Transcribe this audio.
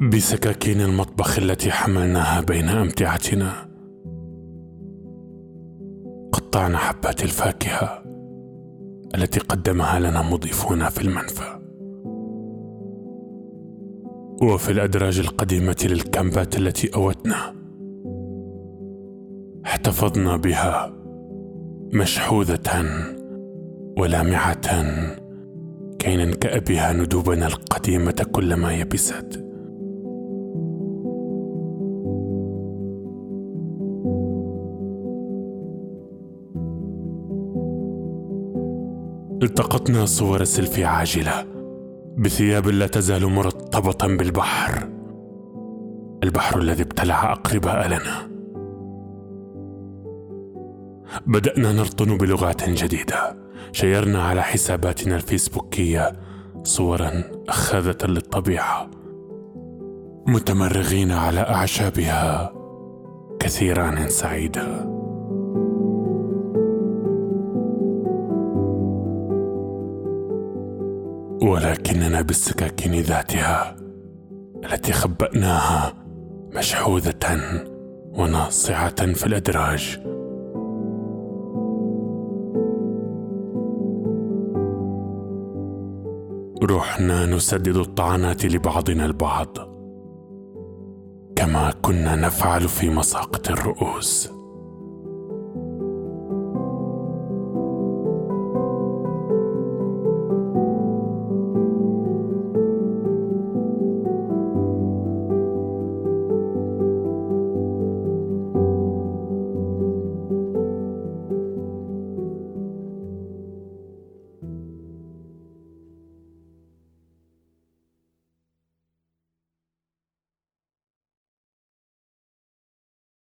بسكاكين المطبخ التي حملناها بين أمتعتنا. قطعنا حبات الفاكهة التي قدمها لنا مضيفونا في المنفى. وفي الأدراج القديمة للكامبات التي أوتنا احتفظنا بها مشحوذة ولامعة كي ننكأ بها ندوبنا القديمة كلما يبست. التقطنا صور سيلفي عاجلة. بثياب لا تزال مرطبة بالبحر. البحر الذي ابتلع اقرباء لنا بدأنا نرطن بلغات جديدة. شيرنا على حساباتنا الفيسبوكية. صورا أخاذة للطبيعة. متمرغين على أعشابها. كثيران سعيده ولكننا بالسكاكين ذاتها التي خبأناها مشحوذة وناصعة في الأدراج. رحنا نسدد الطعنات لبعضنا البعض كما كنا نفعل في مساقط الرؤوس.